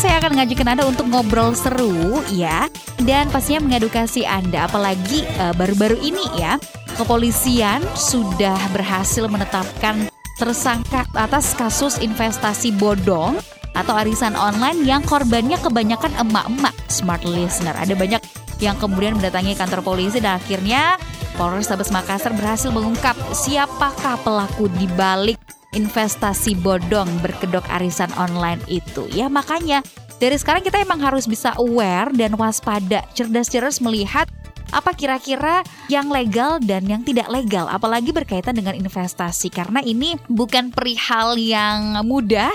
Saya akan ngajakin Anda untuk ngobrol seru ya. Dan pastinya mengedukasi Anda apalagi eh, baru-baru ini ya. Kepolisian sudah berhasil menetapkan tersangka atas kasus investasi bodong atau arisan online yang korbannya kebanyakan emak-emak smart listener. Ada banyak yang kemudian mendatangi kantor polisi dan akhirnya Polrestabes Makassar berhasil mengungkap siapakah pelaku di balik investasi bodong berkedok arisan online itu. Ya makanya dari sekarang kita emang harus bisa aware dan waspada, cerdas-cerdas melihat apa kira-kira yang legal dan yang tidak legal apalagi berkaitan dengan investasi. Karena ini bukan perihal yang mudah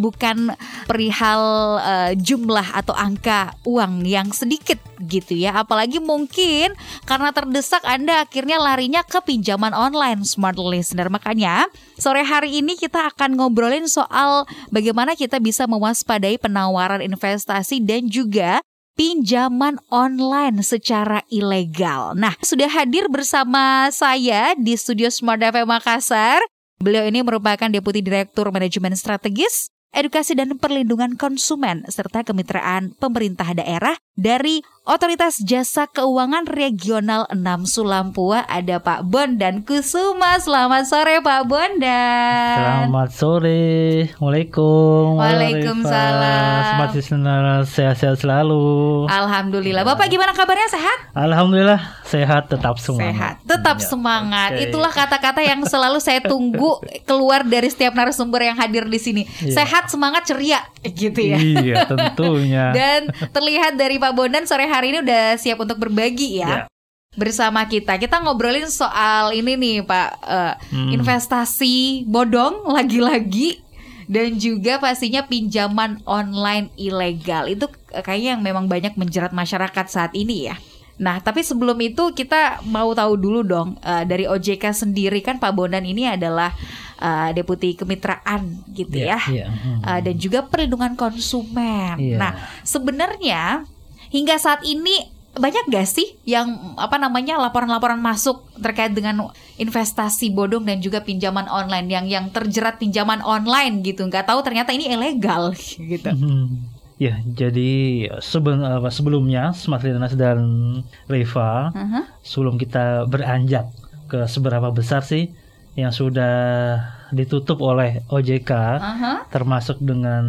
bukan perihal eh, jumlah atau angka uang yang sedikit gitu ya. Apalagi mungkin karena terdesak Anda akhirnya larinya ke pinjaman online smart listener. Makanya sore hari ini kita akan ngobrolin soal bagaimana kita bisa mewaspadai penawaran investasi dan juga pinjaman online secara ilegal. Nah, sudah hadir bersama saya di studio Smart FM Makassar. Beliau ini merupakan Deputi Direktur Manajemen Strategis, Edukasi dan Perlindungan Konsumen serta Kemitraan Pemerintah Daerah dari Otoritas Jasa Keuangan Regional 6 Sulampua ada Pak Bondan Kusuma. Selamat sore Pak Bondan. Selamat sore, Waalaikumsalam. Waalaikumsalam. Selamat listener, sehat-sehat selalu. Alhamdulillah. Bapak gimana kabarnya sehat? Alhamdulillah sehat, tetap semangat. Sehat, tetap Ya, semangat. oke. Itulah kata-kata yang selalu saya tunggu keluar dari setiap narasumber yang hadir di sini. Iya. Sehat, semangat, ceria, gitu ya. Iya, tentunya. Dan terlihat dari Pak Bondan sore hari ini udah siap untuk berbagi ya. Ya. Bersama kita, kita ngobrolin soal ini nih Pak, eh, Hmm. investasi bodong lagi-lagi dan juga pastinya pinjaman online ilegal itu eh, kayaknya yang memang banyak menjerat masyarakat saat ini ya. Nah, tapi sebelum itu kita mau tahu dulu dong eh, dari OJK sendiri kan Pak Bondan ini adalah eh, deputi kemitraan gitu ya, Iya, iya, hmm. Eh, dan juga perlindungan konsumen. Iya. Nah, sebenarnya hingga saat ini banyak gak sih yang apa namanya laporan-laporan masuk terkait dengan investasi bodong dan juga pinjaman online yang yang terjerat pinjaman online gitu nggak tahu ternyata ini ilegal gitu. Hmm. Ya, jadi seben- apa, sebelumnya Smart Listeners dan Reva, Aha. sebelum kita beranjak ke seberapa besar sih yang sudah ditutup oleh OJK, Aha. termasuk dengan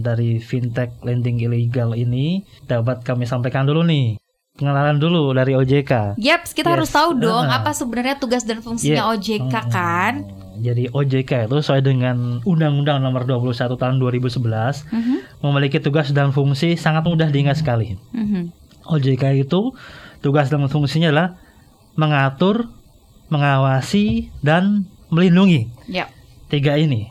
dari fintech lending ilegal ini dapat kami sampaikan dulu nih pengenalan dulu dari OJK. Yaps, kita Yes. harus tahu dong Ah. apa sebenarnya tugas dan fungsinya Yeah. OJK Hmm. kan. Jadi OJK itu sesuai dengan Undang-Undang Nomor 21 Tahun 2011 Mhm. memiliki tugas dan fungsi sangat mudah diingat sekali. Mhm. OJK itu tugas dan fungsinya adalah mengatur, mengawasi dan melindungi. Yap. tiga ini.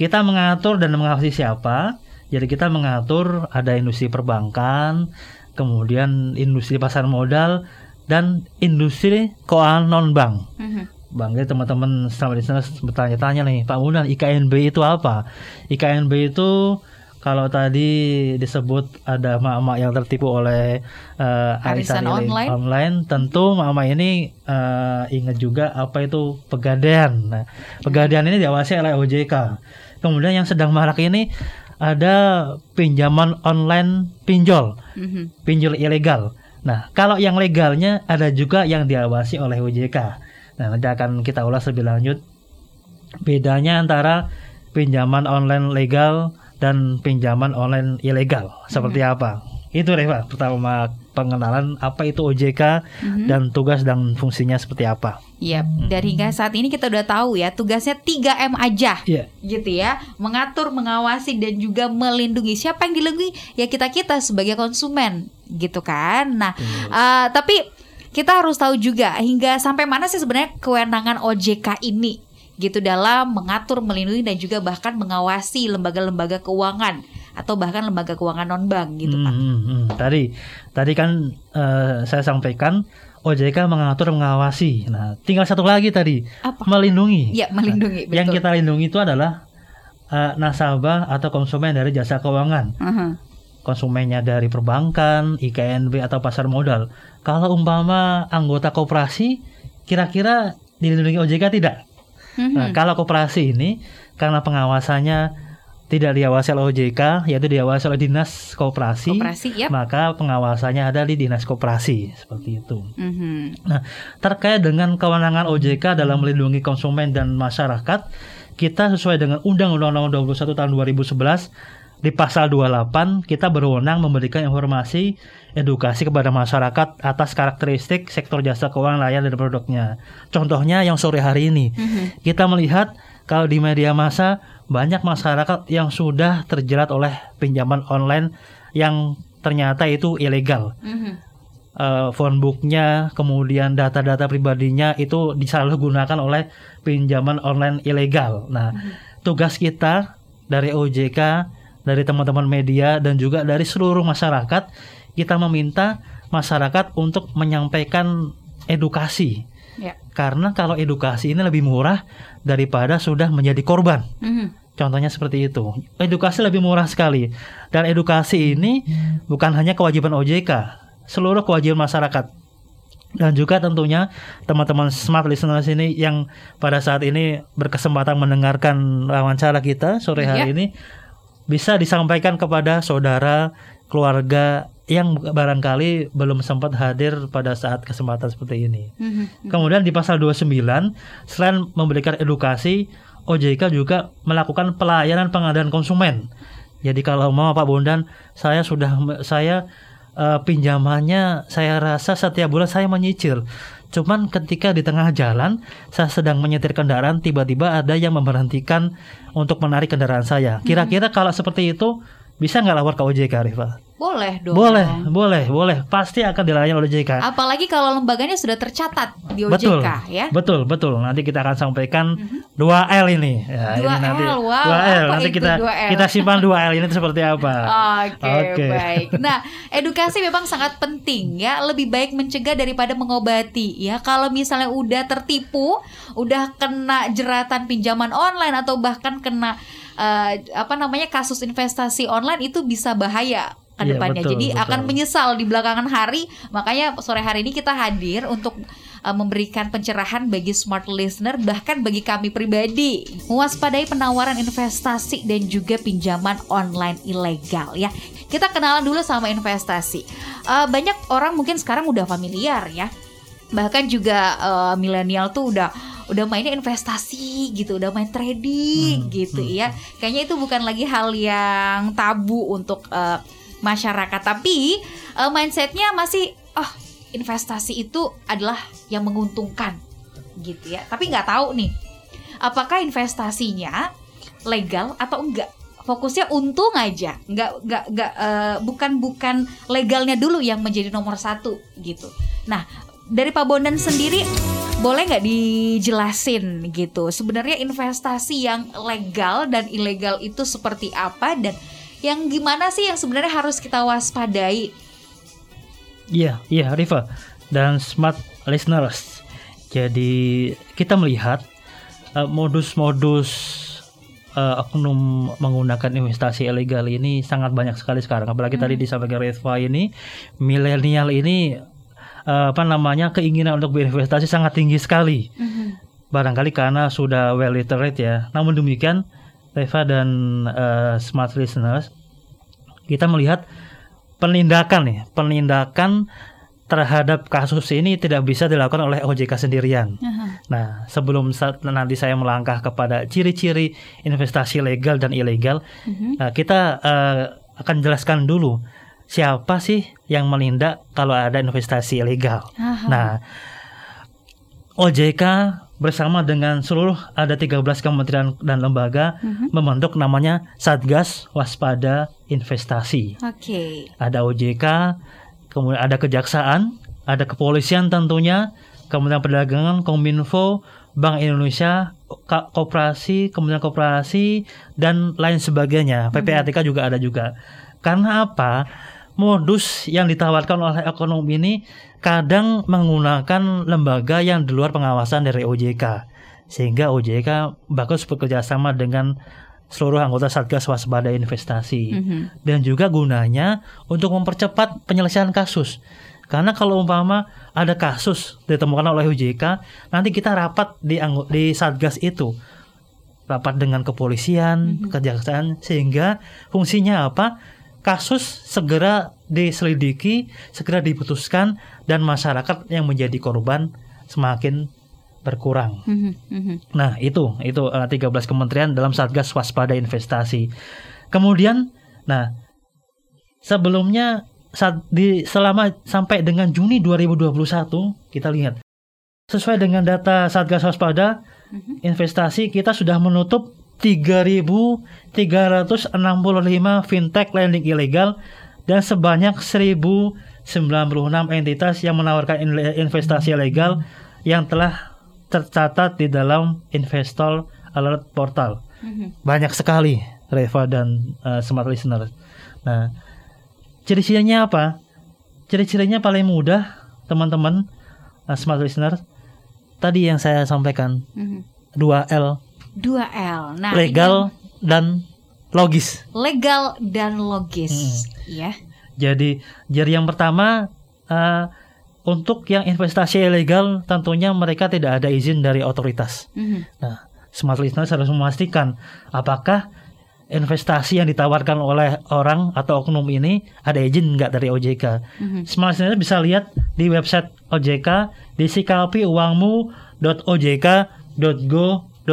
Kita mengatur dan mengawasi siapa? Jadi kita mengatur ada industri perbankan, kemudian industri pasar modal dan industri keuangan non bank. Mhm. Bang, jadi teman-teman sama di sana bertanya-tanya nih, Pak Mudan, IKNB itu apa? IKNB itu kalau tadi disebut ada mak-mak yang tertipu oleh eh, Arisan online. online, tentu mak-mak ini eh, ingat juga apa itu pegadaian. Nah, pegadaian ini diawasi oleh OJK. Kemudian yang sedang marak ini ada pinjaman online pinjol Mhm. pinjol ilegal. Nah, kalau yang legalnya ada juga yang diawasi oleh OJK. Nah, nanti akan kita ulas lebih lanjut bedanya antara pinjaman online legal dan pinjaman online ilegal seperti apa. Itu Reva, pertama pengenalan apa itu OJK Mhm. dan tugas dan fungsinya seperti apa. Yap. Dan hingga saat ini kita udah tahu ya tugasnya 3M aja. Iya. gitu ya mengatur mengawasi dan juga melindungi siapa yang dilindungi ya kita kita sebagai konsumen gitu kan nah eh, tapi kita harus tahu juga hingga sampai mana sih sebenarnya kewenangan OJK ini gitu dalam mengatur melindungi dan juga bahkan mengawasi lembaga-lembaga keuangan atau bahkan lembaga keuangan non bank gitu Hmm, pak hmm, hmm. Tadi, tadi kan eh, saya sampaikan OJK mengatur mengawasi. Nah, tinggal satu lagi tadi, apa melindungi. ya melindungi Nah, Yang kita lindungi itu adalah eh, nasabah atau konsumen dari jasa keuangan. Aha. Konsumennya dari perbankan, IKNB atau pasar modal. Kalau umpama anggota koperasi, kira-kira dilindungi OJK tidak? Mhm. Nah, kalau koperasi ini karena pengawasannya tidak diawasi oleh OJK, yaitu diawasi oleh dinas koperasi, Koperasi, yap. maka pengawasannya ada di dinas koperasi seperti itu. Mhm. Nah, terkait dengan kewenangan OJK dalam melindungi konsumen dan masyarakat, kita sesuai dengan Undang-Undang Nomor 21 Tahun 2011 di pasal 28 kita berwenang memberikan informasi edukasi kepada masyarakat atas karakteristik sektor jasa keuangan layanan dan produknya. Contohnya yang sore hari ini Mhm. kita melihat kalau di media massa banyak masyarakat yang sudah terjerat oleh pinjaman online yang ternyata itu ilegal Mhm. eh, phone booknya, kemudian data-data pribadinya itu disalahgunakan oleh pinjaman online ilegal. Nah, tugas kita dari OJK, dari teman-teman media dan juga dari seluruh masyarakat, kita meminta masyarakat untuk menyampaikan edukasi. Ya. Karena kalau edukasi ini lebih murah daripada sudah menjadi korban. Mhm. Contohnya seperti itu. Edukasi lebih murah sekali. Dan edukasi ini bukan hanya kewajiban OJK, seluruh kewajiban masyarakat. Dan juga tentunya teman-teman smart listeners ini yang pada saat ini berkesempatan mendengarkan wawancara kita sore hari Iya. ini bisa disampaikan kepada saudara, keluarga yang barangkali belum sempat hadir pada saat kesempatan seperti ini. Mhm. Kemudian di pasal 29 selain memberikan edukasi, OJK juga melakukan pelayanan pengadaan konsumen. Jadi kalau mau Pak Bondan, saya sudah saya eh, pinjamannya saya rasa setiap bulan saya menyicil. Cuman ketika di tengah jalan saya sedang menyetir kendaraan tiba-tiba ada yang memberhentikan untuk menarik kendaraan saya. Kira-kira kalau seperti itu bisa nggak lapor ke OJK, Rifa? Boleh dong. Boleh, boleh, boleh. Pasti akan dilayani oleh OJK. Apalagi kalau lembaganya sudah tercatat di OJK Betul, ya. betul, betul. Nanti kita akan sampaikan 2L ini. Ya, Mhm. Dua ini nanti L, wow. 2L. Apa Nanti itu kita 2L? kita simpan 2L ini seperti apa. Oke, Oke. baik. Nah, edukasi memang sangat penting ya. Lebih baik mencegah daripada mengobati ya. Kalau misalnya udah tertipu, udah kena jeratan pinjaman online atau bahkan kena eh, apa namanya kasus investasi online itu bisa bahaya ke Iya, depannya. betul, Jadi betul. akan menyesal di belakangan hari. Makanya sore hari ini kita hadir untuk eh, memberikan pencerahan bagi smart listener bahkan bagi kami pribadi mewaspadai penawaran investasi dan juga pinjaman online ilegal ya. Kita kenalan dulu sama investasi. Eh, banyak orang mungkin sekarang udah familiar ya. Bahkan juga eh, milenial tuh udah udah mainnya investasi gitu, udah main trading Hmm, gitu hmm. ya. Kayaknya itu bukan lagi hal yang tabu untuk eh, masyarakat, tapi eh, mindsetnya masih oh investasi itu adalah yang menguntungkan gitu ya. Tapi nggak tahu nih, apakah investasinya legal atau enggak? Fokusnya untung aja, nggak nggak nggak eh, bukan bukan legalnya dulu yang menjadi nomor satu gitu. Nah dari Pak Bondan sendiri boleh nggak dijelasin gitu sebenarnya investasi yang legal dan ilegal itu seperti apa dan yang gimana sih yang sebenarnya harus kita waspadai? Iya, iya, Riva dan smart listeners. Jadi kita melihat eh, modus-modus eh, oknum menggunakan investasi ilegal ini sangat banyak sekali sekarang. Apalagi tadi disampaikan Riva ini, milenial ini eh, apa namanya keinginan untuk berinvestasi sangat tinggi sekali. barangkali karena sudah well literate ya. Namun demikian, Reva dan eh, smart listeners, kita melihat penindakan nih, penindakan terhadap kasus ini tidak bisa dilakukan oleh OJK sendirian. Nah, sebelum sa- nanti saya melangkah kepada ciri-ciri investasi legal dan ilegal, nah, kita eh, akan jelaskan dulu siapa sih yang menindak kalau ada investasi ilegal. Aha. Nah, OJK bersama dengan seluruh ada 13 kementerian dan lembaga membentuk namanya Satgas Waspada Investasi. Oke. Ada OJK, kemudian ada kejaksaan, ada kepolisian tentunya, kemudian perdagangan, Kominfo, Bank Indonesia, koperasi, kemudian koperasi dan lain sebagainya. PPATK juga ada juga. Karena apa? Modus yang ditawarkan oleh ekonom ini kadang menggunakan lembaga yang di luar pengawasan dari OJK. Sehingga OJK bagus bekerja sama dengan seluruh anggota Satgas Waspada Investasi Mhm. dan juga gunanya untuk mempercepat penyelesaian kasus. Karena kalau umpama ada kasus ditemukan oleh OJK, nanti kita rapat di di satgas itu, rapat dengan kepolisian, kejaksaan, sehingga fungsinya apa? Kasus segera diselidiki, segera diputuskan, dan masyarakat yang menjadi korban semakin berkurang. Mhm, mhm. Nah, itu itu eh, 13 kementerian dalam Satgas Waspada Investasi. Kemudian nah sebelumnya saat di selama sampai dengan Juni 2021 kita lihat sesuai dengan data Satgas Waspada investasi kita sudah menutup 3.365 fintech lending ilegal dan sebanyak 1.096 entitas yang menawarkan in- investasi legal yang telah tercatat di dalam Investor Alert Portal. Mhm. Banyak sekali Reva dan uh, smart listener. Nah, ciri-cirinya apa? Ciri-cirinya paling mudah, teman-teman uh, smart listener. Tadi yang saya sampaikan, Mhm. 2L, 2L. Nah, legal dan logis. ini legal dan logis. Hmm. Ya. Jadi, jadi yang pertama uh, untuk yang investasi ilegal tentunya mereka tidak ada izin dari otoritas. Mhm. Nah, smart listener harus memastikan apakah investasi yang ditawarkan oleh orang atau oknum ini ada izin nggak dari OJK. Mhm. Smart listener bisa lihat di website OJK di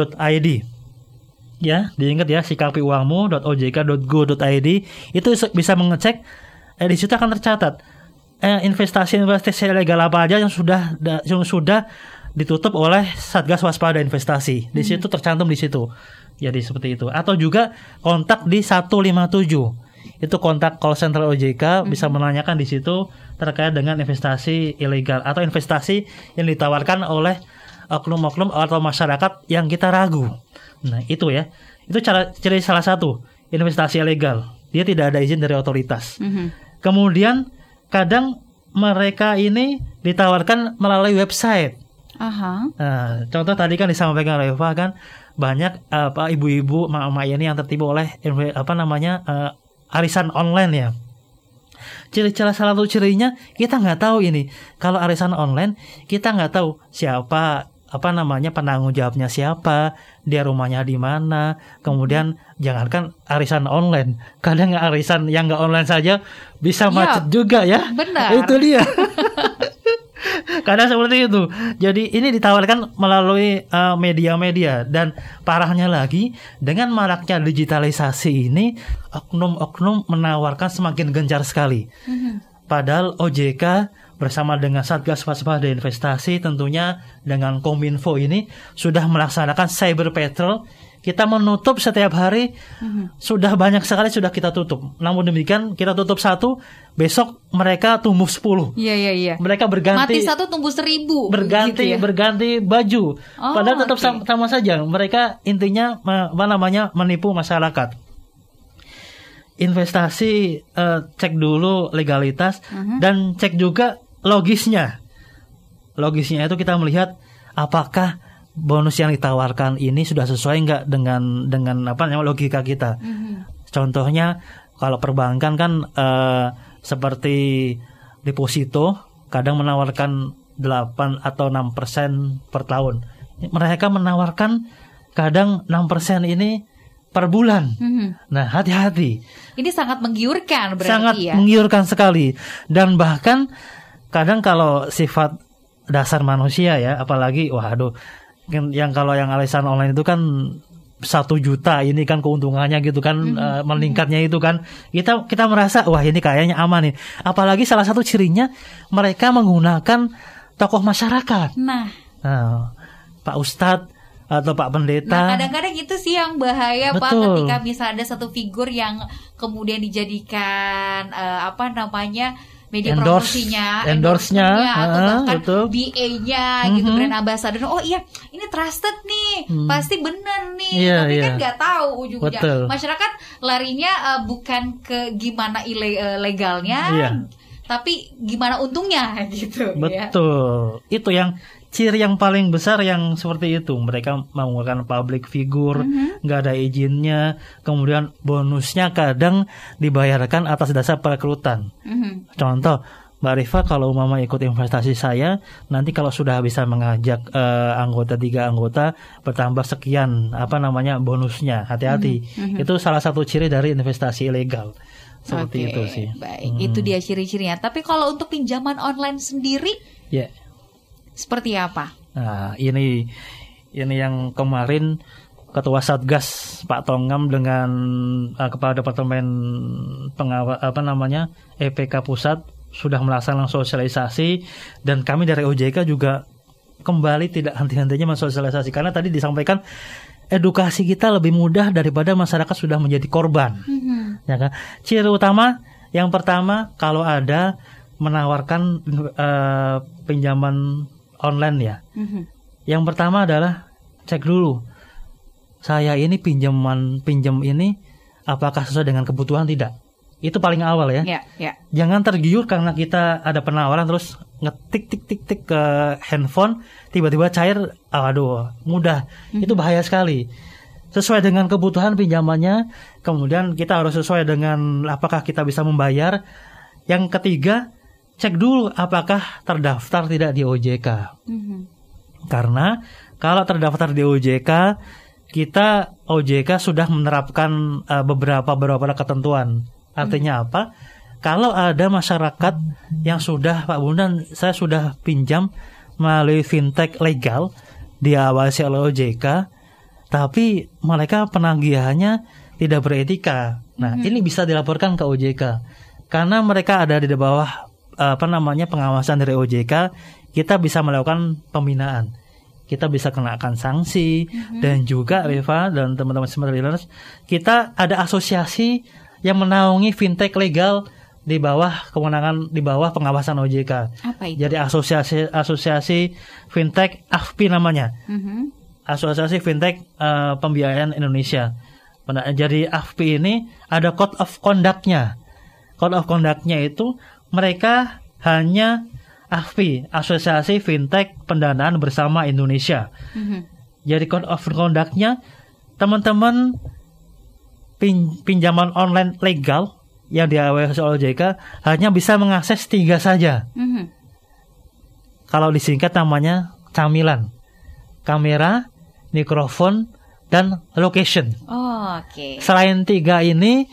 sikapiuangmu.ojk.go.id. Ya, diingat ya sikapiuangmu.ojk.go.id itu se- bisa mengecek eh, di situ akan tercatat eh, investasi-investasi ilegal apa aja yang sudah da- yang sudah ditutup oleh Satgas Waspada Investasi. Di situ tercantum di situ. Jadi seperti itu. Atau juga kontak di 157. Itu kontak call center OJK bisa menanyakan di situ terkait dengan investasi ilegal atau investasi yang ditawarkan oleh oknum-oknum atau masyarakat yang kita ragu. Nah, itu ya. Itu cara ciri salah satu investasi ilegal. Dia tidak ada izin dari otoritas. Mhm. Kemudian kadang mereka ini ditawarkan melalui website. Aha. Nah, contoh tadi kan disampaikan Reva kan banyak apa ibu-ibu mama ini yang tertipu oleh apa namanya eh, arisan online ya. Ciri-ciri salah satu cirinya kita nggak tahu ini. Kalau arisan online kita nggak tahu siapa apa namanya penanggung jawabnya siapa, dia rumahnya di mana. Kemudian jangankan arisan online, kadang arisan yang nggak online saja bisa Iya, macet juga ya. benar. Itu dia. Karena seperti itu. Jadi ini ditawarkan melalui uh, media-media dan parahnya lagi dengan maraknya digitalisasi ini oknum-oknum menawarkan semakin gencar sekali. Padahal OJK bersama dengan Satgas Waspada Investasi tentunya dengan Kominfo ini sudah melaksanakan cyber patrol. Kita menutup setiap hari sudah banyak sekali sudah kita tutup. Namun demikian kita tutup satu, besok mereka tumbuh 10 Iya iya iya. mereka Mati berganti satu tumbuh seribu. berganti gitu ya. berganti baju Oh, padahal tetap oke. sama, sama saja mereka intinya apa namanya menipu masyarakat investasi eh, cek dulu legalitas Mhm. dan cek juga logisnya logisnya itu kita melihat apakah bonus yang ditawarkan ini sudah sesuai nggak dengan dengan apa namanya logika kita Mhm. Contohnya kalau perbankan kan eh, seperti deposito kadang menawarkan 8 atau 6% persen per tahun. Mereka menawarkan kadang 6% persen ini per bulan. Mhm. Nah, hati-hati. Ini sangat menggiurkan berarti Sangat ya. menggiurkan sekali. Dan bahkan kadang kalau sifat dasar manusia ya, apalagi waduh yang, yang kalau yang alisan online itu kan satu juta ini kan keuntungannya gitu kan eh, meningkatnya itu kan. Kita kita merasa wah ini kayaknya aman nih. Apalagi salah satu cirinya mereka menggunakan tokoh masyarakat. Nah, nah, Pak Ustadz atau Pak Pendeta. Nah, kadang-kadang itu sih yang bahaya Pak Betul. ketika bisa ada satu figur yang kemudian dijadikan eh, apa namanya media Endorse- promosinya, endorse-nya, endorse-nya, atau ah, bahkan betul. BA-nya gitu Mhm. brand ambassador. Oh iya, ini trusted nih, pasti bener nih. Hmm. Iya, Tapi kan iya. nggak tahu ujungnya. Betul. Masyarakat larinya eh, bukan ke gimana ile- eh, legalnya, Iya. tapi gimana untungnya gitu. ya. Betul. Itu yang ciri yang paling besar yang seperti itu. Mereka menggunakan public figure, Mhm. nggak ada izinnya. Kemudian bonusnya kadang dibayarkan atas dasar perekrutan. Mhm. Contoh, Mbak Rifa kalau mama ikut investasi saya nanti kalau sudah bisa mengajak eh, anggota tiga anggota bertambah sekian apa namanya bonusnya hati-hati itu salah satu ciri dari investasi ilegal seperti Oke, itu sih Baik, Hmm. itu dia ciri-cirinya. Tapi kalau untuk pinjaman online sendiri ya seperti apa? Nah, ini ini yang kemarin Ketua Satgas Pak Tongam dengan uh, Kepala Departemen Pengawas apa namanya EPK Pusat sudah melaksanakan sosialisasi dan kami dari OJK juga kembali tidak henti-hentinya mensosialisasi karena tadi disampaikan edukasi kita lebih mudah daripada masyarakat sudah menjadi korban. Ya kan? Ciri utama yang pertama kalau ada menawarkan eh, pinjaman online ya. Mhm. Yang pertama adalah cek dulu saya ini pinjaman pinjam ini apakah sesuai dengan kebutuhan tidak. Itu paling awal ya. Ya, ya. Jangan tergiur karena kita ada penawaran terus ngetik tik tik tik ke handphone tiba-tiba cair aduh mudah itu bahaya sekali sesuai dengan kebutuhan pinjamannya kemudian kita harus sesuai dengan apakah kita bisa membayar yang ketiga cek dulu apakah terdaftar tidak di OJK Mhm. karena kalau terdaftar di OJK kita OJK sudah menerapkan uh, beberapa beberapa ketentuan. Artinya apa? Kalau ada masyarakat yang sudah Pak Bundan saya sudah pinjam melalui fintech legal diawasi oleh OJK tapi mereka penagihannya tidak beretika. Nah, ini bisa dilaporkan ke OJK. Karena mereka ada di bawah apa namanya pengawasan dari OJK, kita bisa melakukan pembinaan. Kita bisa kenakan sanksi dan juga Reva dan teman-teman smart learners, kita ada asosiasi yang menaungi fintech legal di bawah kewenangan di bawah pengawasan OJK. Apa itu? Jadi asosiasi asosiasi fintech AFPI namanya. Mhm. Asosiasi Fintech eh, Pembiayaan Indonesia. Jadi AFPI ini ada code of conduct-nya. Code of conduct-nya itu mereka hanya AFPI, Asosiasi Fintech Pendanaan Bersama Indonesia. Mhm. Jadi code of conduct-nya teman-teman pin- pinjaman online legal yang diawasi oleh OJK hanya bisa mengakses tiga saja. Mhm. Kalau disingkat namanya camilan. Kamera, mikrofon, dan location. Oh, Oke. Selain tiga ini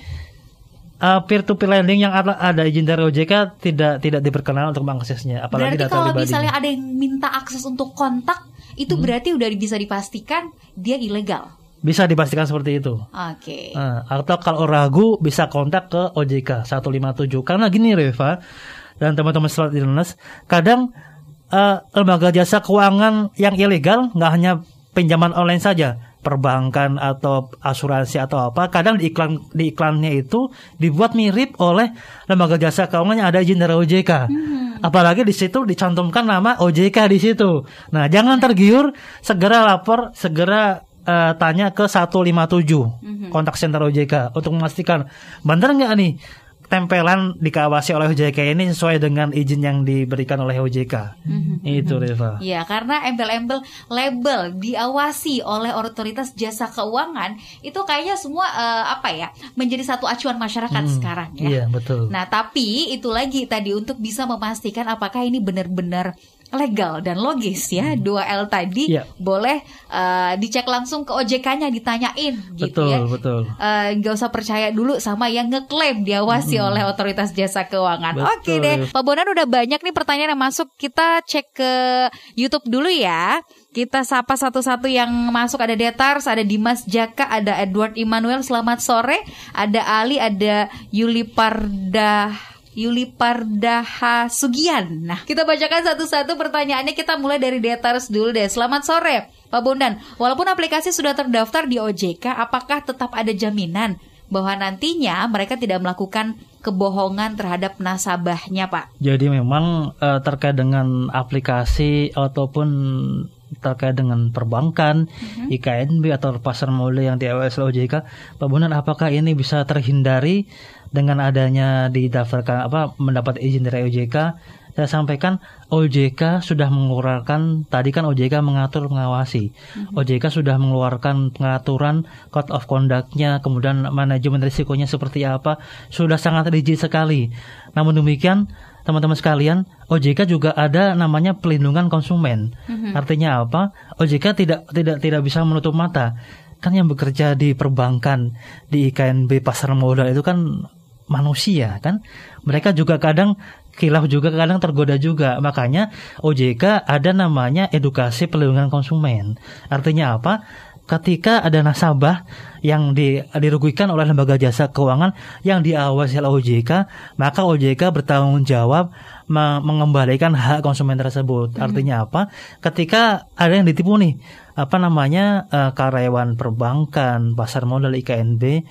peer to peer lending yang ada, ada izin dari OJK tidak tidak diperkenalan untuk mengaksesnya apalagi Berarti data kalau pribadi. misalnya ada yang minta akses untuk kontak, itu Hmm. berarti udah bisa dipastikan dia ilegal. Bisa dipastikan seperti itu. Oke. Nah, atau kalau ragu bisa kontak ke OJK 157 karena gini Reva dan teman-teman slot Illness kadang eh, lembaga jasa keuangan yang ilegal nggak hanya pinjaman online saja perbankan atau asuransi atau apa kadang di iklan di iklannya itu dibuat mirip oleh lembaga jasa keuangan yang ada izin dari OJK apalagi di situ dicantumkan nama OJK di situ. Nah jangan tergiur segera lapor segera eh, tanya ke 157 kontak center OJK untuk memastikan benar nggak nih tempelan dikawasi oleh OJK ini sesuai dengan izin yang diberikan oleh OJK itu Reva. Iya, karena embel-embel label diawasi oleh otoritas jasa keuangan itu kayaknya semua eh, apa ya menjadi satu acuan masyarakat sekarang ya. iya betul. Nah, tapi itu lagi tadi untuk bisa memastikan apakah ini benar-benar legal dan logis ya. Dua L tadi Iya. boleh eh, dicek langsung ke OJK-nya ditanyain gitu betul ya. betul Eh, nggak usah percaya dulu sama yang ngeklaim diawasi oleh otoritas jasa keuangan. Betul. Oke deh, Pak Bonan udah banyak nih pertanyaan yang masuk. Kita cek ke YouTube dulu ya. Kita sapa satu-satu yang masuk. Ada Detars, ada Dimas Jaka, ada Edward Immanuel. Selamat sore. Ada Ali, ada Yuli Pardah. Yuli Pardaha Sugian. Nah, kita bacakan satu-satu pertanyaannya. Kita mulai dari Detars dulu deh. Selamat sore, Pak Bondan. Walaupun aplikasi sudah terdaftar di OJK, apakah tetap ada jaminan bahwa nantinya mereka tidak melakukan kebohongan terhadap nasabahnya, Pak? Jadi memang eh, terkait dengan aplikasi ataupun terkait dengan perbankan, IKNB atau pasar modal yang oleh OJK, Pak Bonan apakah ini bisa terhindari dengan adanya didaftarkan apa mendapat izin dari OJK? Saya sampaikan OJK sudah mengeluarkan tadi kan OJK mengatur mengawasi. OJK sudah mengeluarkan pengaturan code of conduct-nya, kemudian manajemen risikonya seperti apa, sudah sangat rigid sekali. Namun demikian teman-teman sekalian, OJK juga ada namanya pelindungan konsumen. Mhm. Artinya apa? OJK tidak tidak tidak bisa menutup mata. Kan yang bekerja di perbankan, di IKNB pasar modal itu kan manusia kan. Mereka juga kadang kilaf juga kadang tergoda juga. Makanya OJK ada namanya edukasi pelindungan konsumen. Artinya apa? Ketika ada nasabah yang di- dirugikan oleh lembaga jasa keuangan yang diawasi oleh OJK, maka OJK bertanggung jawab me- mengembalikan hak konsumen tersebut. Artinya apa? Ketika ada yang ditipu nih, apa namanya eh, karyawan perbankan, pasar modal IKNB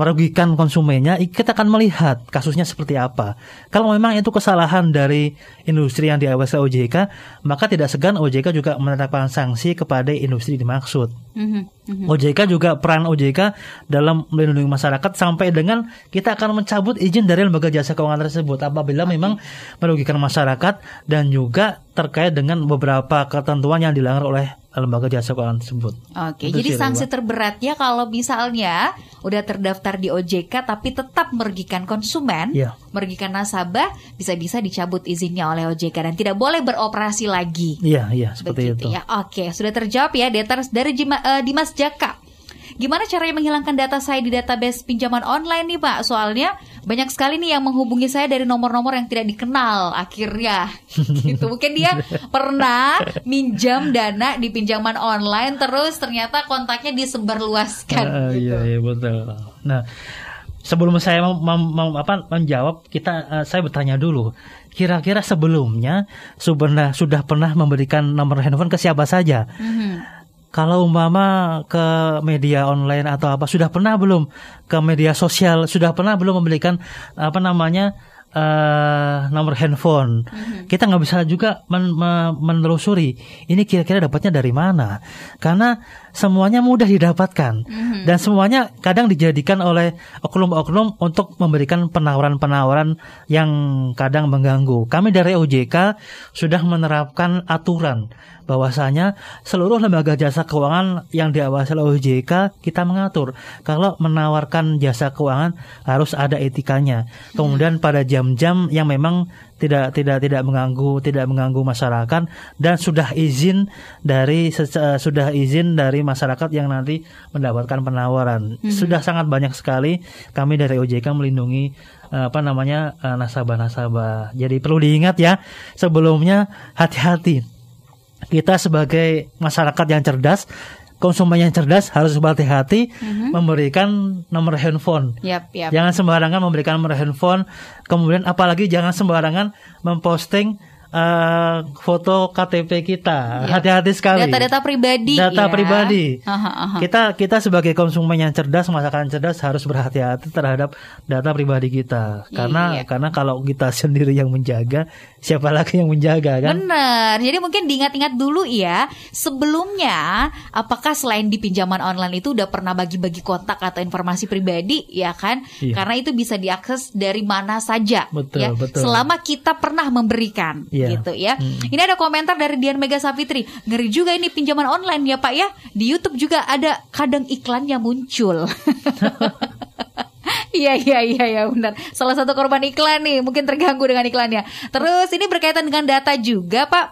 merugikan konsumennya, kita akan melihat kasusnya seperti apa. Kalau memang itu kesalahan dari industri yang diawasi OJK, maka tidak segan OJK juga menetapkan sanksi kepada industri dimaksud. Mhm, mhm. OJK juga peran OJK dalam melindungi masyarakat sampai dengan kita akan mencabut izin dari lembaga jasa keuangan tersebut apabila memang merugikan masyarakat dan juga terkait dengan beberapa ketentuan yang dilanggar oleh lembaga jasa keuangan tersebut. Oke, Itu jadi sanksi terberatnya kalau misalnya udah terdaftar di OJK tapi tetap merugikan konsumen, Iya. merugikan nasabah, bisa-bisa dicabut izinnya oleh OJK dan tidak boleh beroperasi lagi. Iya, iya, seperti Begitu itu. ya. Oke, sudah terjawab ya Deters dari Jima- eh, Dimas Jaka. Gimana caranya menghilangkan data saya di database pinjaman online nih Pak? Soalnya banyak sekali nih yang menghubungi saya dari nomor-nomor yang tidak dikenal akhirnya. gitu. Mungkin dia pernah minjam dana di pinjaman online terus ternyata kontaknya disebarluaskan. Ah, gitu. Iya, iya betul. Nah, sebelum saya mem- mem- mem- apa, menjawab, kita eh, saya bertanya dulu. Kira-kira sebelumnya sudah sudah pernah memberikan nomor handphone ke siapa saja? Mhm. Kalau umpama ke media online atau apa sudah pernah belum? Ke media sosial sudah pernah belum memberikan apa namanya eh nomor handphone? Kita nggak bisa juga men- me- menelusuri ini kira-kira dapatnya dari mana? Karena semuanya mudah didapatkan. Dan semuanya kadang dijadikan oleh oknum-oknum untuk memberikan penawaran-penawaran yang kadang mengganggu. Kami dari OJK sudah menerapkan aturan bahwasanya seluruh lembaga jasa keuangan yang diawasi oleh OJK kita mengatur kalau menawarkan jasa keuangan harus ada etikanya. Kemudian pada jam-jam yang memang tidak tidak tidak mengganggu tidak mengganggu masyarakat dan sudah izin dari sece- sudah izin dari masyarakat yang nanti mendapatkan penawaran. Sudah sangat banyak sekali kami dari OJK melindungi eh, apa namanya eh, nasabah-nasabah. Jadi perlu diingat ya sebelumnya hati-hati kita sebagai masyarakat yang cerdas, konsumen yang cerdas harus berhati-hati memberikan nomor handphone. Yap, yap. Jangan sembarangan memberikan nomor handphone, kemudian apalagi jangan sembarangan memposting eh, foto KTP kita. Iya. Hati-hati sekali. Data-data pribadi. Data ya. pribadi. Aha, aha. Kita kita sebagai konsumen yang cerdas, masyarakat cerdas harus berhati-hati terhadap data pribadi kita. Karena Iya. karena kalau kita sendiri yang menjaga, siapa lagi yang menjaga kan? Bener, jadi mungkin diingat-ingat dulu ya Sebelumnya, apakah selain di pinjaman online itu udah pernah bagi-bagi kontak atau informasi pribadi ya kan? Iya. Karena itu bisa diakses dari mana saja Betul, ya betul. Selama kita pernah memberikan Iya. Gitu ya Hmm. Ini ada komentar dari Dian Mega Savitri Ngeri juga ini pinjaman online ya Pak ya Di Youtube juga ada kadang iklannya muncul Iya iya iya ya benar. Salah satu korban iklan nih mungkin terganggu dengan iklannya. Terus ini berkaitan dengan data juga Pak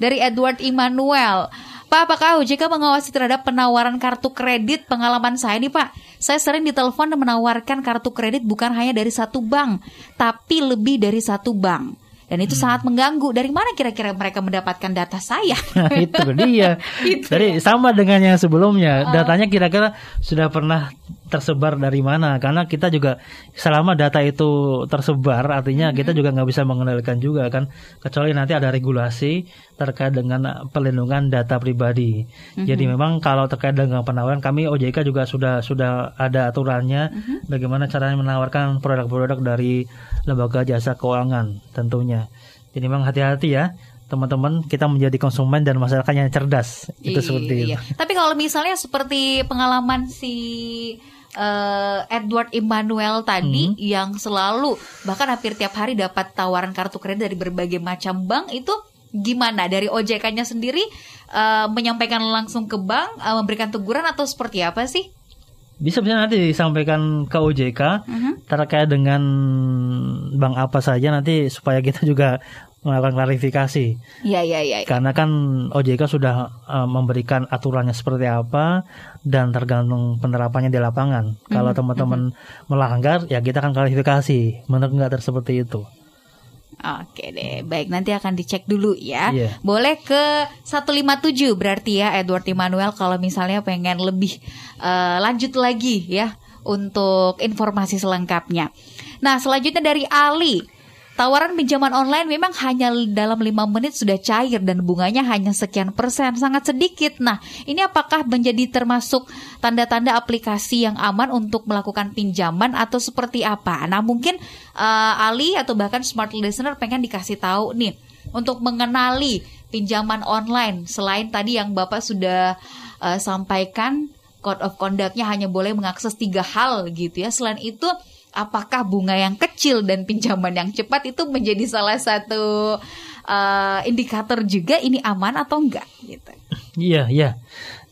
dari Edward Immanuel. Pak, apakah OJK mengawasi terhadap penawaran kartu kredit? Pengalaman saya nih Pak, saya sering ditelepon dan menawarkan kartu kredit bukan hanya dari satu bank, tapi lebih dari satu bank. Dan itu sangat mengganggu. Dari mana kira-kira mereka mendapatkan data saya? Nah, itu dia. Itu Jadi sama dengan yang sebelumnya, datanya kira-kira sudah pernah tersebar dari mana? Karena kita juga selama data itu tersebar, artinya kita juga nggak bisa mengendalikan juga kan, kecuali nanti ada regulasi terkait dengan pelindungan data pribadi. Jadi memang kalau terkait dengan penawaran, kami OJK juga sudah sudah ada aturannya bagaimana caranya menawarkan produk-produk dari lembaga jasa keuangan tentunya. Jadi memang hati-hati ya teman-teman kita menjadi konsumen dan masyarakat yang cerdas itu seperti Iya. itu. Tapi kalau misalnya seperti pengalaman si eh, Edward Emmanuel tadi Hmm. yang selalu bahkan hampir tiap hari dapat tawaran kartu kredit dari berbagai macam bank itu gimana dari OJK-nya sendiri eh, menyampaikan langsung ke bank eh, memberikan teguran atau seperti apa sih? Bisa bisa nanti disampaikan ke OJK Mhm. terkait dengan bank apa saja nanti supaya kita juga melakukan klarifikasi. Iya, iya, iya. Karena kan OJK sudah eh, memberikan aturannya seperti apa dan tergantung penerapannya di lapangan. Kalau teman-teman melanggar, ya kita akan klarifikasi. Menurut nggak seperti itu. Oke deh, baik nanti akan dicek dulu ya. Iya. Boleh ke 157 berarti ya Edward Immanuel kalau misalnya pengen lebih eh, lanjut lagi ya untuk informasi selengkapnya. Nah, selanjutnya dari Ali. Tawaran pinjaman online memang hanya dalam lima menit sudah cair dan bunganya hanya sekian persen, sangat sedikit. Nah, ini apakah menjadi termasuk tanda-tanda aplikasi yang aman untuk melakukan pinjaman atau seperti apa? Nah, mungkin eh, Ali atau bahkan smart listener pengen dikasih tahu nih untuk mengenali pinjaman online selain tadi yang Bapak sudah eh, sampaikan code of conduct-nya hanya boleh mengakses tiga hal gitu ya. Selain itu apakah bunga yang kecil dan pinjaman yang cepat itu menjadi salah satu eh, indikator juga ini aman atau enggak gitu. Iya, iya.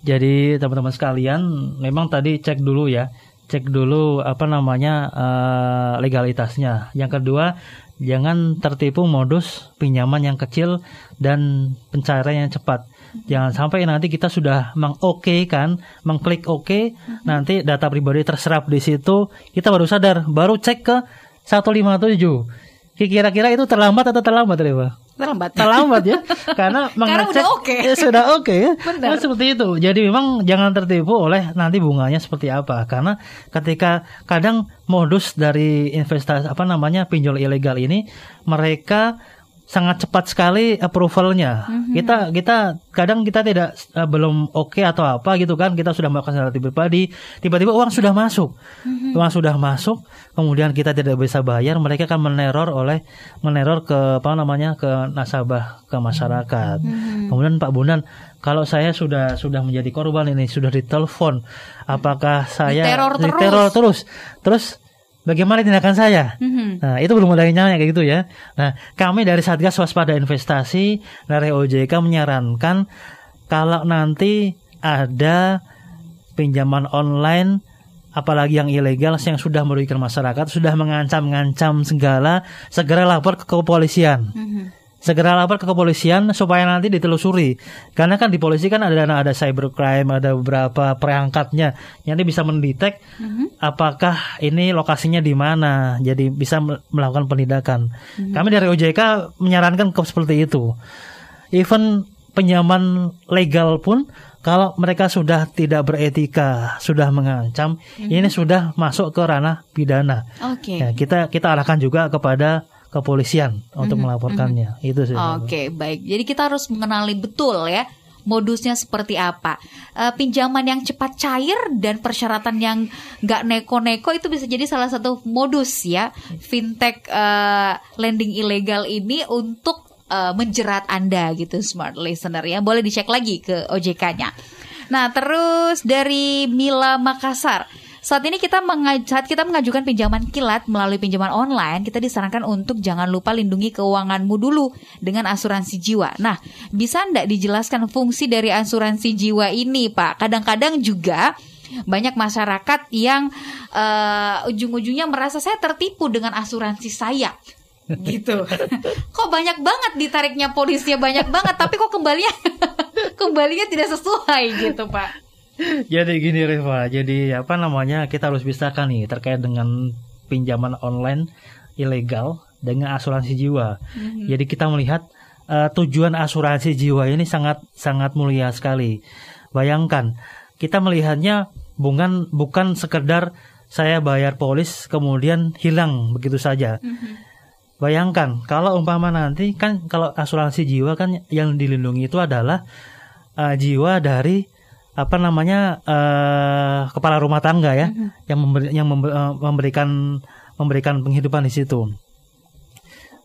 Jadi teman-teman sekalian, memang tadi cek dulu ya, cek dulu apa namanya eh, legalitasnya. Yang kedua, jangan tertipu modus pinjaman yang kecil dan pencairan yang cepat. Jangan sampai nanti kita sudah mengoke kan, mengklik oke, nanti data pribadi terserap di situ, kita baru sadar, baru cek ke 157. Kira-kira itu terlambat atau terlambat, Reva? Terlambat. terlambat ya karena Karena mengecek udah oke. ya, sudah oke ya Benar. Nah, seperti itu jadi memang jangan tertipu oleh nanti bunganya seperti apa karena ketika kadang modus dari investasi apa namanya pinjol ilegal ini mereka sangat cepat sekali approvalnya. Kita kita kadang kita tidak eh, belum oke atau apa gitu kan. Kita sudah melakukan secara pribadi tiba-tiba uang sudah masuk. Uang sudah masuk kemudian kita tidak bisa bayar mereka akan meneror oleh meneror ke apa namanya ke nasabah ke masyarakat. Kemudian Pak Bundan kalau saya sudah sudah menjadi korban ini sudah ditelepon apakah saya Diteror terus. diteror terus? Terus bagaimana tindakan saya Mhm. Nah, itu belum ada yang nanya kayak gitu ya. Nah, kami dari Satgas Waspada Investasi dari OJK menyarankan kalau nanti ada pinjaman online apalagi yang ilegal yang sudah merugikan masyarakat, sudah mengancam-ngancam segala, segera lapor ke kepolisian. Mhm. Segera lapor ke kepolisian supaya nanti ditelusuri. Karena kan di polisi kan ada ada cybercrime, ada beberapa perangkatnya yang nanti bisa mendetek apakah ini lokasinya di mana. Jadi bisa mel- melakukan penindakan. Kami dari OJK menyarankan ke seperti itu. Even penyaman legal pun kalau mereka sudah tidak beretika, sudah mengancam, ini sudah masuk ke ranah pidana. Oke. Ya, kita kita arahkan juga kepada kepolisian untuk melaporkannya. Itu sih. Oke, baik. Jadi kita harus mengenali betul ya modusnya seperti apa. Eh, pinjaman yang cepat cair dan persyaratan yang nggak neko-neko itu bisa jadi salah satu modus ya fintech eh, lending ilegal ini untuk eh, menjerat Anda gitu smart listener ya. Boleh dicek lagi ke OJK-nya. Nah, terus dari Mila Makassar. Saat ini kita menga- saat kita mengajukan pinjaman kilat melalui pinjaman online, kita disarankan untuk jangan lupa lindungi keuanganmu dulu dengan asuransi jiwa. Nah, bisa ndak dijelaskan fungsi dari asuransi jiwa ini, Pak? Kadang-kadang juga banyak masyarakat yang eh, ujung-ujungnya merasa saya tertipu dengan asuransi saya gitu. kok banyak banget ditariknya polisinya banyak banget, tapi kok kembalinya kembalinya tidak sesuai gitu, Pak. Jadi gini Reva, jadi apa namanya kita harus pisahkan nih terkait dengan pinjaman online ilegal dengan asuransi jiwa. Jadi kita melihat eh, tujuan asuransi jiwa ini sangat sangat mulia sekali. Bayangkan kita melihatnya bukan bukan sekedar saya bayar polis kemudian hilang begitu saja. Bayangkan kalau umpama nanti kan kalau asuransi jiwa kan yang dilindungi itu adalah eh, jiwa dari apa namanya eh, kepala rumah tangga ya yang memberi, yang eh, memberikan memberikan penghidupan di situ.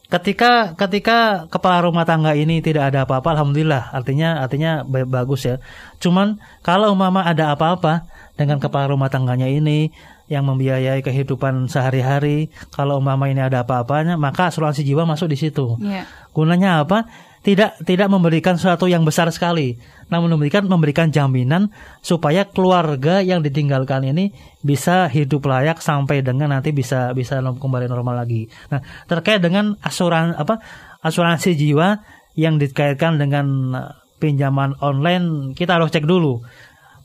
Ketika ketika kepala rumah tangga ini tidak ada apa-apa, alhamdulillah, artinya artinya ba- bagus ya. Cuman kalau umpama ada apa-apa dengan kepala rumah tangganya ini yang membiayai kehidupan sehari-hari, kalau umpama ini ada apa-apanya, maka asuransi jiwa masuk di situ. Iya. Gunanya apa? tidak tidak memberikan sesuatu yang besar sekali, namun memberikan memberikan jaminan supaya keluarga yang ditinggalkan ini bisa hidup layak sampai dengan nanti bisa bisa kembali normal lagi. Nah, terkait dengan asuran apa asuransi jiwa yang dikaitkan dengan eh, pinjaman online, kita harus cek dulu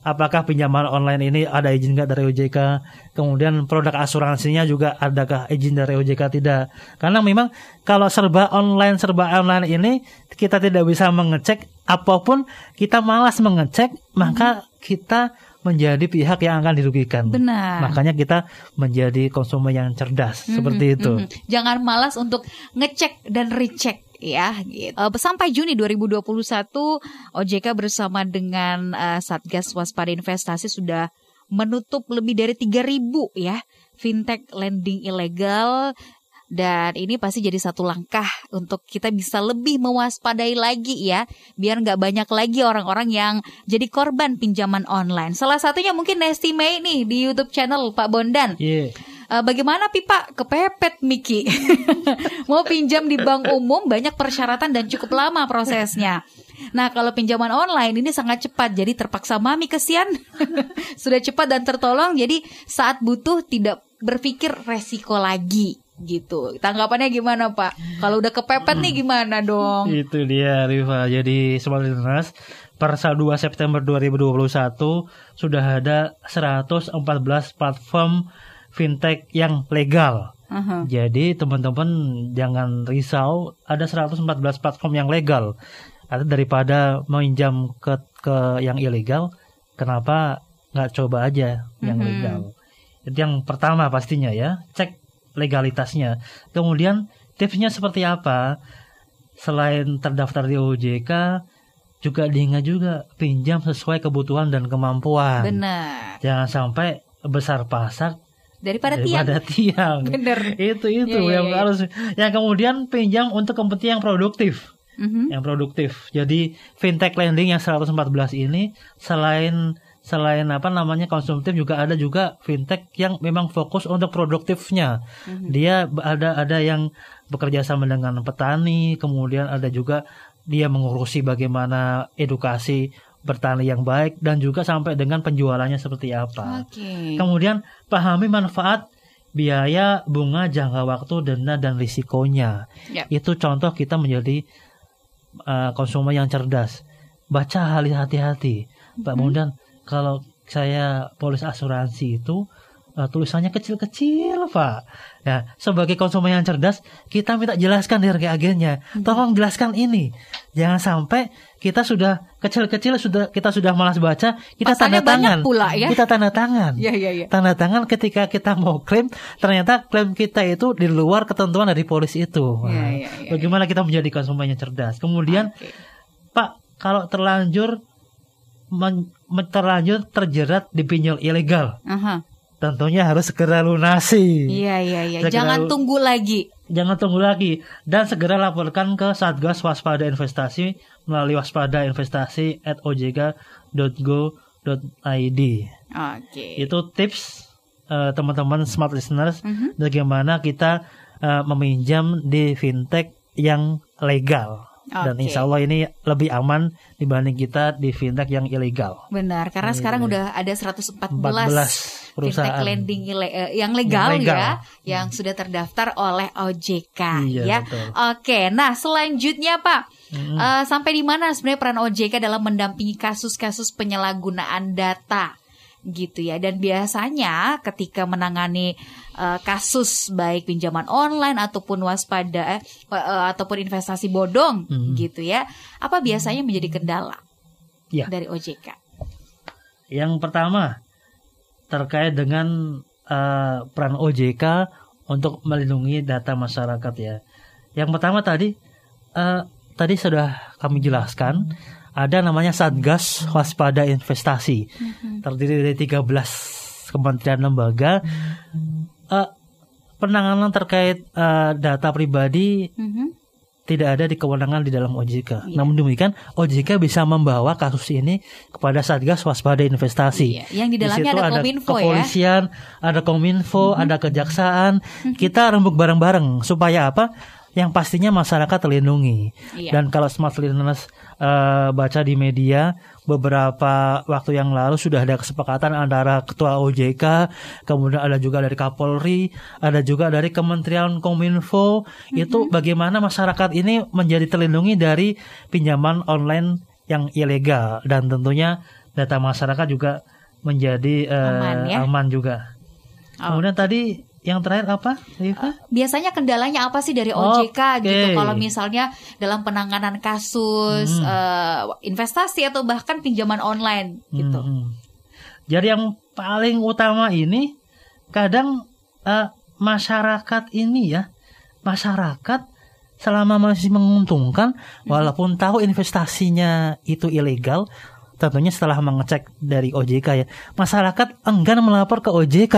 apakah pinjaman online ini ada izin nggak dari OJK kemudian produk asuransinya juga adakah izin dari OJK tidak. Karena memang kalau serba online serba online ini kita tidak bisa mengecek. Apa pun kita malas mengecek maka kita menjadi pihak yang akan dirugikan. Benar. makanya kita menjadi konsumen yang cerdas. Seperti itu. Mhm. Jangan malas untuk ngecek dan recheck ya gitu. Eh, sampai Juni 2021 OJK bersama dengan eh, Satgas Waspada Investasi sudah menutup lebih dari 3000 ya fintech lending ilegal dan ini pasti jadi satu langkah untuk kita bisa lebih mewaspadai lagi ya biar nggak banyak lagi orang-orang yang jadi korban pinjaman online salah satunya mungkin Nesti May nih di YouTube channel Pak Bondan Iya. Eh, bagaimana Pipa kepepet Miki mau pinjam di bank umum banyak persyaratan dan cukup lama prosesnya. Nah kalau pinjaman online ini sangat cepat jadi terpaksa mami kesian sudah cepat dan tertolong jadi saat butuh tidak berpikir resiko lagi gitu. Tanggapannya gimana Pak? Kalau udah kepepet nih gimana dong? Itu dia Riva. Jadi Listeners per 2 September 2021 sudah ada 114 platform fintech yang legal. Aha. Jadi teman-teman jangan risau, ada 114 platform yang legal. Atau daripada meminjam ke ke yang ilegal, kenapa nggak coba aja yang Mhm. legal? Itu yang pertama pastinya ya, cek legalitasnya. Kemudian tipsnya seperti apa? Selain terdaftar di OJK, juga diingat juga pinjam sesuai kebutuhan dan kemampuan. Benar. Jangan sampai besar pasak Daripada tiang. daripada tiang. Bener. itu itu Iya, iya, yang iya. harus yang kemudian pinjam untuk kepentingan yang produktif Mhm. yang produktif jadi fintech lending yang 114 ini selain selain apa namanya konsumtif juga ada juga fintech yang memang fokus untuk produktifnya Mhm. dia ada ada yang bekerja sama dengan petani kemudian ada juga dia mengurusi bagaimana edukasi bertani yang baik dan juga sampai dengan penjualannya seperti apa Oke. Kemudian pahami manfaat biaya, bunga, jangka waktu, dana dan risikonya. Ya. Itu contoh kita menjadi uh, konsumen yang cerdas. Baca hal hati-hati. Pak Bondan, kalau saya polis asuransi itu uh, tulisannya kecil-kecil, Pak. Ya, sebagai konsumen yang cerdas, kita minta jelaskan dari agennya. Tolong jelaskan ini. Jangan sampai kita sudah kecil-kecil sudah kita sudah malas baca, kita Pasalnya tanda tangan. pula ya. Kita tanda tangan. Iya iya iya. Tanda tangan ketika kita mau klaim, ternyata klaim kita itu di luar ketentuan dari polis itu. Nah, iya, iya, Bagaimana kita menjadi konsumen yang cerdas? Kemudian, Oke. Pak, kalau terlanjur men- terlanjur terjerat di pinjol ilegal, Aha. Tentunya harus segera lunasi. Iya iya iya. Segera- Jangan tunggu lagi. Jangan tunggu lagi dan segera laporkan ke Satgas Waspada Investasi melalui waspada investasi at ojk.go.id. Oke. Itu tips eh, teman-teman smart listeners Mhm. bagaimana kita eh, meminjam di fintech yang legal. Dan Oke. insya Allah ini lebih aman dibanding kita di fintech yang ilegal. Benar, karena sekarang udah ada 114 14 perusahaan. fintech lending eh, yang legal, Yang legal. ya, yang sudah terdaftar oleh OJK Iya, ya. betul. Oke, nah selanjutnya Pak, Mm-mm. eh, sampai di mana sebenarnya peran OJK dalam mendampingi kasus-kasus penyalahgunaan data? gitu ya dan biasanya ketika menangani eh, kasus baik pinjaman online ataupun waspada eh, eh, ataupun investasi bodong Hmm. gitu ya apa biasanya menjadi kendala Ya. dari OJK Yang pertama terkait dengan eh, peran OJK untuk melindungi data masyarakat ya. Yang pertama tadi eh, tadi sudah kami jelaskan ada namanya Satgas Waspada Investasi terdiri dari 13 kementerian lembaga. Eh, penanganan terkait eh, data pribadi Mhm. Tidak ada di kewenangan di dalam OJK. Iya. Namun demikian OJK bisa membawa kasus ini kepada Satgas Waspada Investasi. Iya, yang di dalamnya situ ada Kominfo ya. Kepolisian, ada Kominfo, ada kejaksaan. Kita rembuk bareng-bareng supaya apa? yang pastinya masyarakat terlindungi. Iya. Dan kalau smart eh, baca di media beberapa waktu yang lalu sudah ada kesepakatan antara ketua OJK, kemudian ada juga dari Kapolri, ada juga dari Kementerian Kominfo itu bagaimana masyarakat ini menjadi terlindungi dari pinjaman online yang ilegal dan tentunya data masyarakat juga menjadi eh, Aman ya. aman juga. Oh. Kemudian tadi yang terakhir apa, Rifa? Biasanya kendalanya apa sih dari OJK Oke. gitu? Kalau misalnya dalam penanganan kasus Hmm. eh, investasi atau bahkan pinjaman online gitu. Hmm. Jadi yang paling utama ini kadang eh, masyarakat ini ya, masyarakat selama masih menguntungkan walaupun tahu investasinya itu ilegal, tentunya setelah mengecek dari OJK ya, masyarakat enggan melapor ke OJK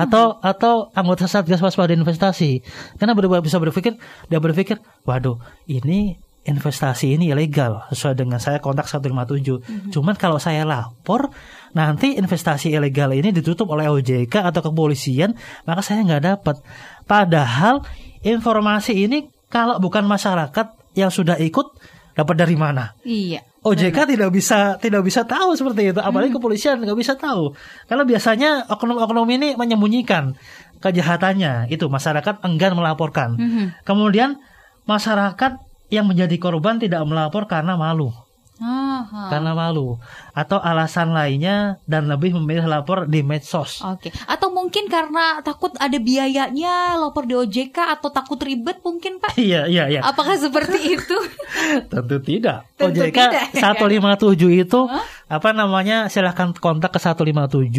atau atau anggota Satgas Waspada Investasi. Karena ber- bisa berpikir dia berpikir, waduh, ini investasi ini ilegal sesuai dengan saya kontak 157. Cuman kalau saya lapor nanti investasi ilegal ini ditutup oleh OJK atau kepolisian, maka saya nggak dapat. Padahal informasi ini kalau bukan masyarakat yang sudah ikut dapat dari mana? Iya. OJK tidak bisa tidak bisa tahu seperti itu, apalagi kepolisian nggak bisa tahu. Kalau biasanya oknum-oknum ini menyembunyikan kejahatannya, itu masyarakat enggan melaporkan. Mhm. Kemudian masyarakat yang menjadi korban tidak melapor karena malu, Aha. karena malu atau alasan lainnya dan lebih memilih lapor di medsos. Oke. Atau mungkin karena takut ada biayanya lapor di OJK atau takut ribet mungkin Pak? Iya iya iya. Apakah seperti itu? Tentu tidak. Tentu OJK tidak, ya. 157 itu apa namanya? Silahkan kontak ke 157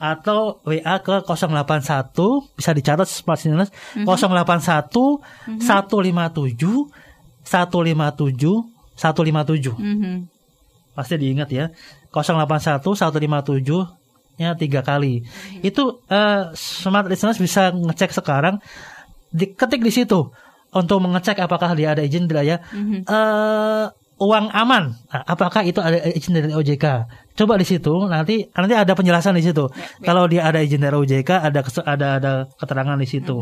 atau WA ke 081 bisa dicatat smart Signals 081 157 157 157 Mhm. pasti diingat ya. 081 157 nya tiga kali. Itu eh, smart listeners bisa ngecek sekarang. Diketik di situ untuk mengecek apakah dia ada izin tidak ya. Eh, uang aman. Nah, apakah itu ada izin dari OJK coba di situ nanti nanti ada penjelasan di situ. Kalau dia ada izin dari OJK ada ada ada keterangan di situ.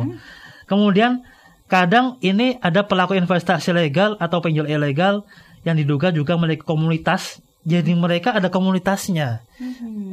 Kemudian kadang ini ada pelaku investasi legal atau pinjol ilegal yang diduga juga memiliki komunitas. Jadi mereka ada komunitasnya.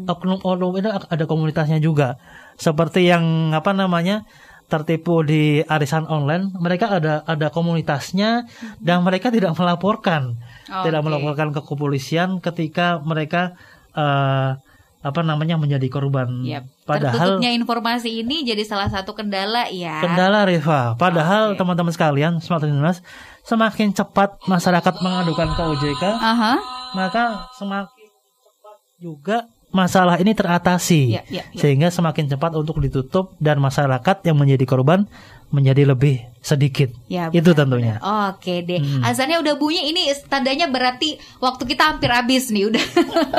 Oknum-oknum itu ada komunitasnya juga. Seperti yang apa namanya tertipu di arisan online mereka ada ada komunitasnya dan mereka tidak melaporkan. Tidak Oke. melaporkan ke kepolisian ketika mereka eh, apa namanya menjadi korban. Yap. Padahal Tertutupnya informasi ini jadi salah satu kendala ya. kendala Reva padahal teman-teman sekalian smart listeners semakin cepat masyarakat mengadukan ke OJK Aha. maka semakin cepat juga masalah ini teratasi Ya, ya, ya. sehingga semakin cepat untuk ditutup dan masyarakat yang menjadi korban menjadi lebih sedikit Ya, itu tentunya Oke deh, Hmm. azannya udah bunyi. Ini tandanya berarti waktu kita hampir habis nih, udah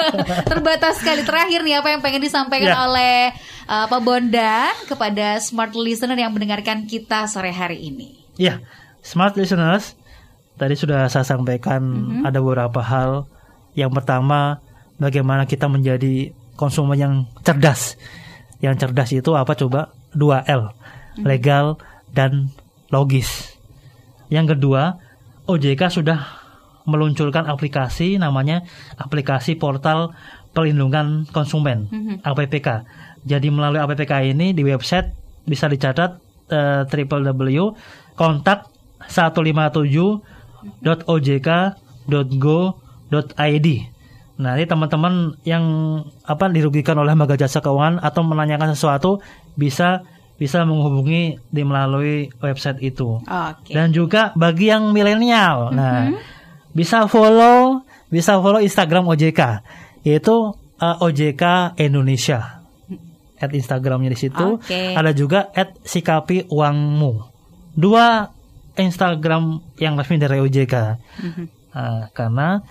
terbatas sekali. Terakhir nih, apa yang pengen disampaikan Ya. oleh uh, Pak Bondan kepada smart listener yang mendengarkan kita sore hari ini? ya smart listeners tadi sudah saya sampaikan Mhm. ada beberapa hal yang pertama bagaimana kita menjadi konsumen yang cerdas yang cerdas itu apa coba 2L Mhm. legal dan logis yang kedua OJK sudah meluncurkan aplikasi namanya aplikasi portal perlindungan konsumen Mhm. APPK. Jadi melalui APPK ini di website bisa dicatat eh, www.kontak 157.ojk.go.id. Nah, ini teman-teman yang apa dirugikan oleh lembaga jasa keuangan atau menanyakan sesuatu bisa bisa menghubungi di melalui website itu. Oke. Dan juga bagi yang milenial, nah bisa follow bisa follow Instagram OJK yaitu uh, OJK Indonesia. At Instagramnya di situ. Oke. Ada juga at sikapi uangmu. Dua Instagram yang resmi dari OJK. Mhm. Nah, karena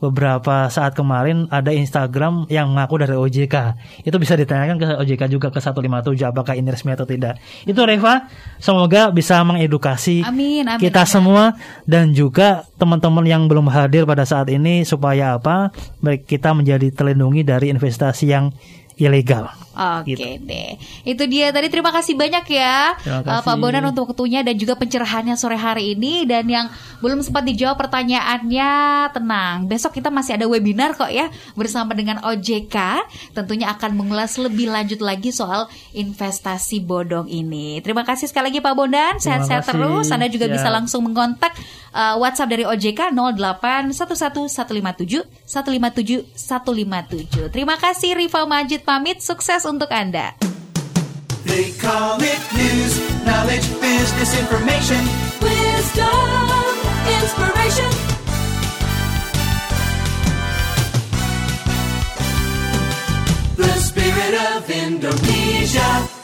beberapa saat kemarin ada Instagram yang mengaku dari OJK. Itu bisa ditanyakan ke OJK juga ke 157 apakah ini resmi atau tidak. Itu Reva, semoga bisa mengedukasi Amin, amin. kita amin. semua dan juga teman-teman yang belum hadir pada saat ini supaya apa? Baik kita menjadi terlindungi dari investasi yang ilegal. Oke Gitu. deh, itu dia tadi. Terima kasih banyak ya, Terima uh, Pak kasih. Bonan untuk waktunya dan juga pencerahannya sore hari ini. Dan yang belum sempat dijawab pertanyaannya, tenang. Besok kita masih ada webinar kok ya bersama dengan OJK. Tentunya akan mengulas lebih lanjut lagi soal investasi bodong ini. Terima kasih sekali lagi Pak Bondan. Sehat-sehat kasih. terus. Anda juga Ya. bisa langsung mengkontak uh, WhatsApp dari OJK 08 11 157 157 157. Terima kasih Rival Majid pamit. Sukses untuk Anda. They call it news, knowledge, business information. Wisdom, inspiration. The spirit of Indonesia.